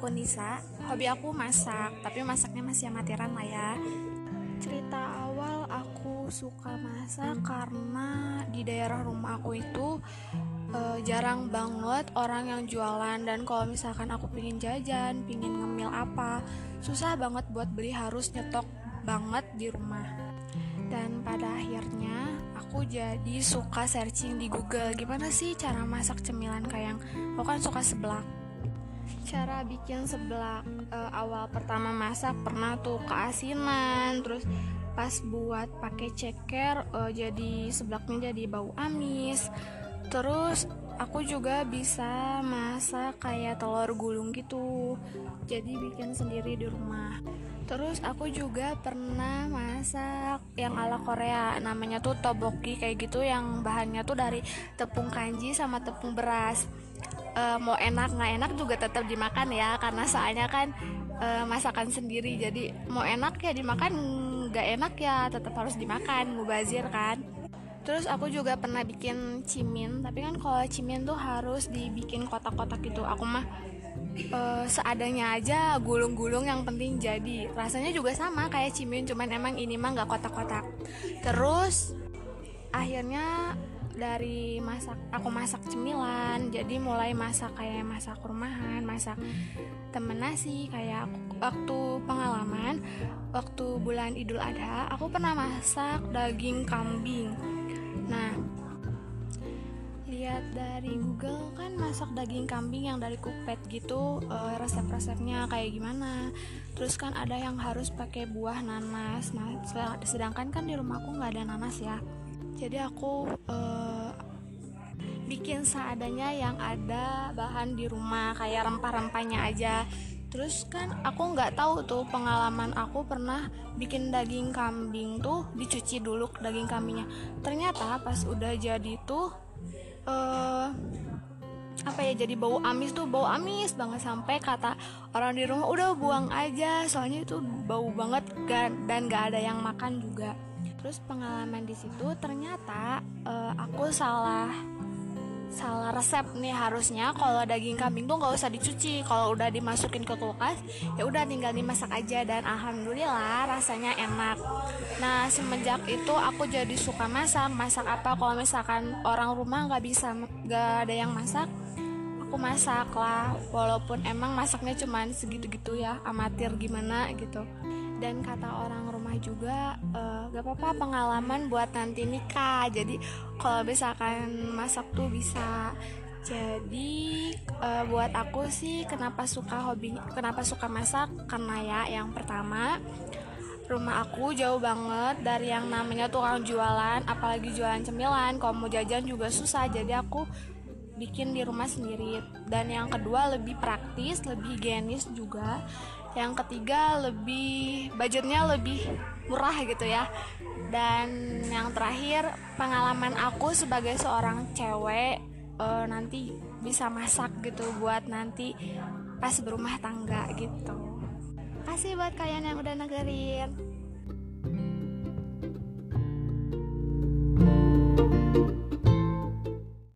aku Nisa. Hobi aku masak, tapi masaknya masih amatiran lah ya. Cerita awal aku suka masak karena di daerah rumah aku itu uh, jarang banget orang yang jualan dan kalau misalkan aku pingin jajan, pingin ngemil apa, susah banget buat beli harus nyetok banget di rumah. Dan pada akhirnya aku jadi suka searching di Google. Gimana sih cara masak cemilan kayak aku kan suka seblak. Cara bikin seblak uh, awal pertama masak pernah tuh keasinan terus pas buat pakai ceker uh, jadi seblaknya jadi bau amis. Terus aku juga bisa masak kayak telur gulung gitu jadi bikin sendiri di rumah terus aku juga pernah masak yang ala Korea namanya tuh toboki kayak gitu yang bahannya tuh dari tepung kanji sama tepung beras. Uh, mau enak nggak enak juga tetap dimakan ya karena soalnya kan uh, masakan sendiri. Jadi mau enak ya dimakan nggak enak ya tetap harus dimakan mubazir kan. Terus aku juga pernah bikin cimin tapi kan kalau cimin tuh harus dibikin kotak-kotak gitu. Aku mah uh, seadanya aja gulung-gulung yang penting jadi. Rasanya juga sama kayak cimin cuman emang ini mah nggak kotak-kotak. Terus akhirnya dari masak aku masak cemilan jadi mulai masak kayak masak rumahan masak temen nasi kayak waktu pengalaman waktu bulan idul adha aku pernah masak daging kambing lihat dari Google kan masak daging kambing yang dari kupet gitu uh, resep-resepnya kayak gimana. Terus kan ada yang harus pakai buah nanas. Nah sedangkan kan di rumahku nggak ada nanas ya. Jadi aku uh, bikin seadanya yang ada bahan di rumah kayak rempah-rempahnya aja. Terus kan aku nggak tahu tuh pengalaman aku pernah bikin daging kambing tuh dicuci dulu daging kambingnya. Ternyata pas udah jadi tuh uh, apa ya jadi bau amis tuh bau amis banget sampai kata orang di rumah udah buang aja. Soalnya itu bau banget dan gak ada yang makan juga. Terus pengalaman di situ ternyata uh, aku salah salah resep nih harusnya. Kalau daging kambing tuh nggak usah dicuci. Kalau udah dimasukin ke kulkas ya udah tinggal dimasak aja. Dan alhamdulillah rasanya enak. Nah semenjak itu aku jadi suka masak. Masak apa? Kalau misalkan orang rumah nggak bisa nggak ada yang masak aku masak lah. Walaupun emang masaknya cuman segitu-gitu ya amatir gimana gitu dan kata orang rumah juga uh, gak apa-apa pengalaman buat nanti nikah. Jadi kalau misalkan masak tuh bisa. Jadi uh, buat aku sih kenapa suka hobi kenapa suka masak? Karena ya yang pertama rumah aku jauh banget dari yang namanya tukang jualan apalagi jualan cemilan. Kalau mau jajan juga susah jadi aku bikin di rumah sendiri. Dan yang kedua lebih praktis lebih higienis juga. Yang ketiga lebih budgetnya lebih murah gitu ya. Dan yang terakhir pengalaman aku sebagai seorang cewek uh, nanti bisa masak gitu buat nanti pas berumah tangga gitu. Kasih buat kalian yang udah negerin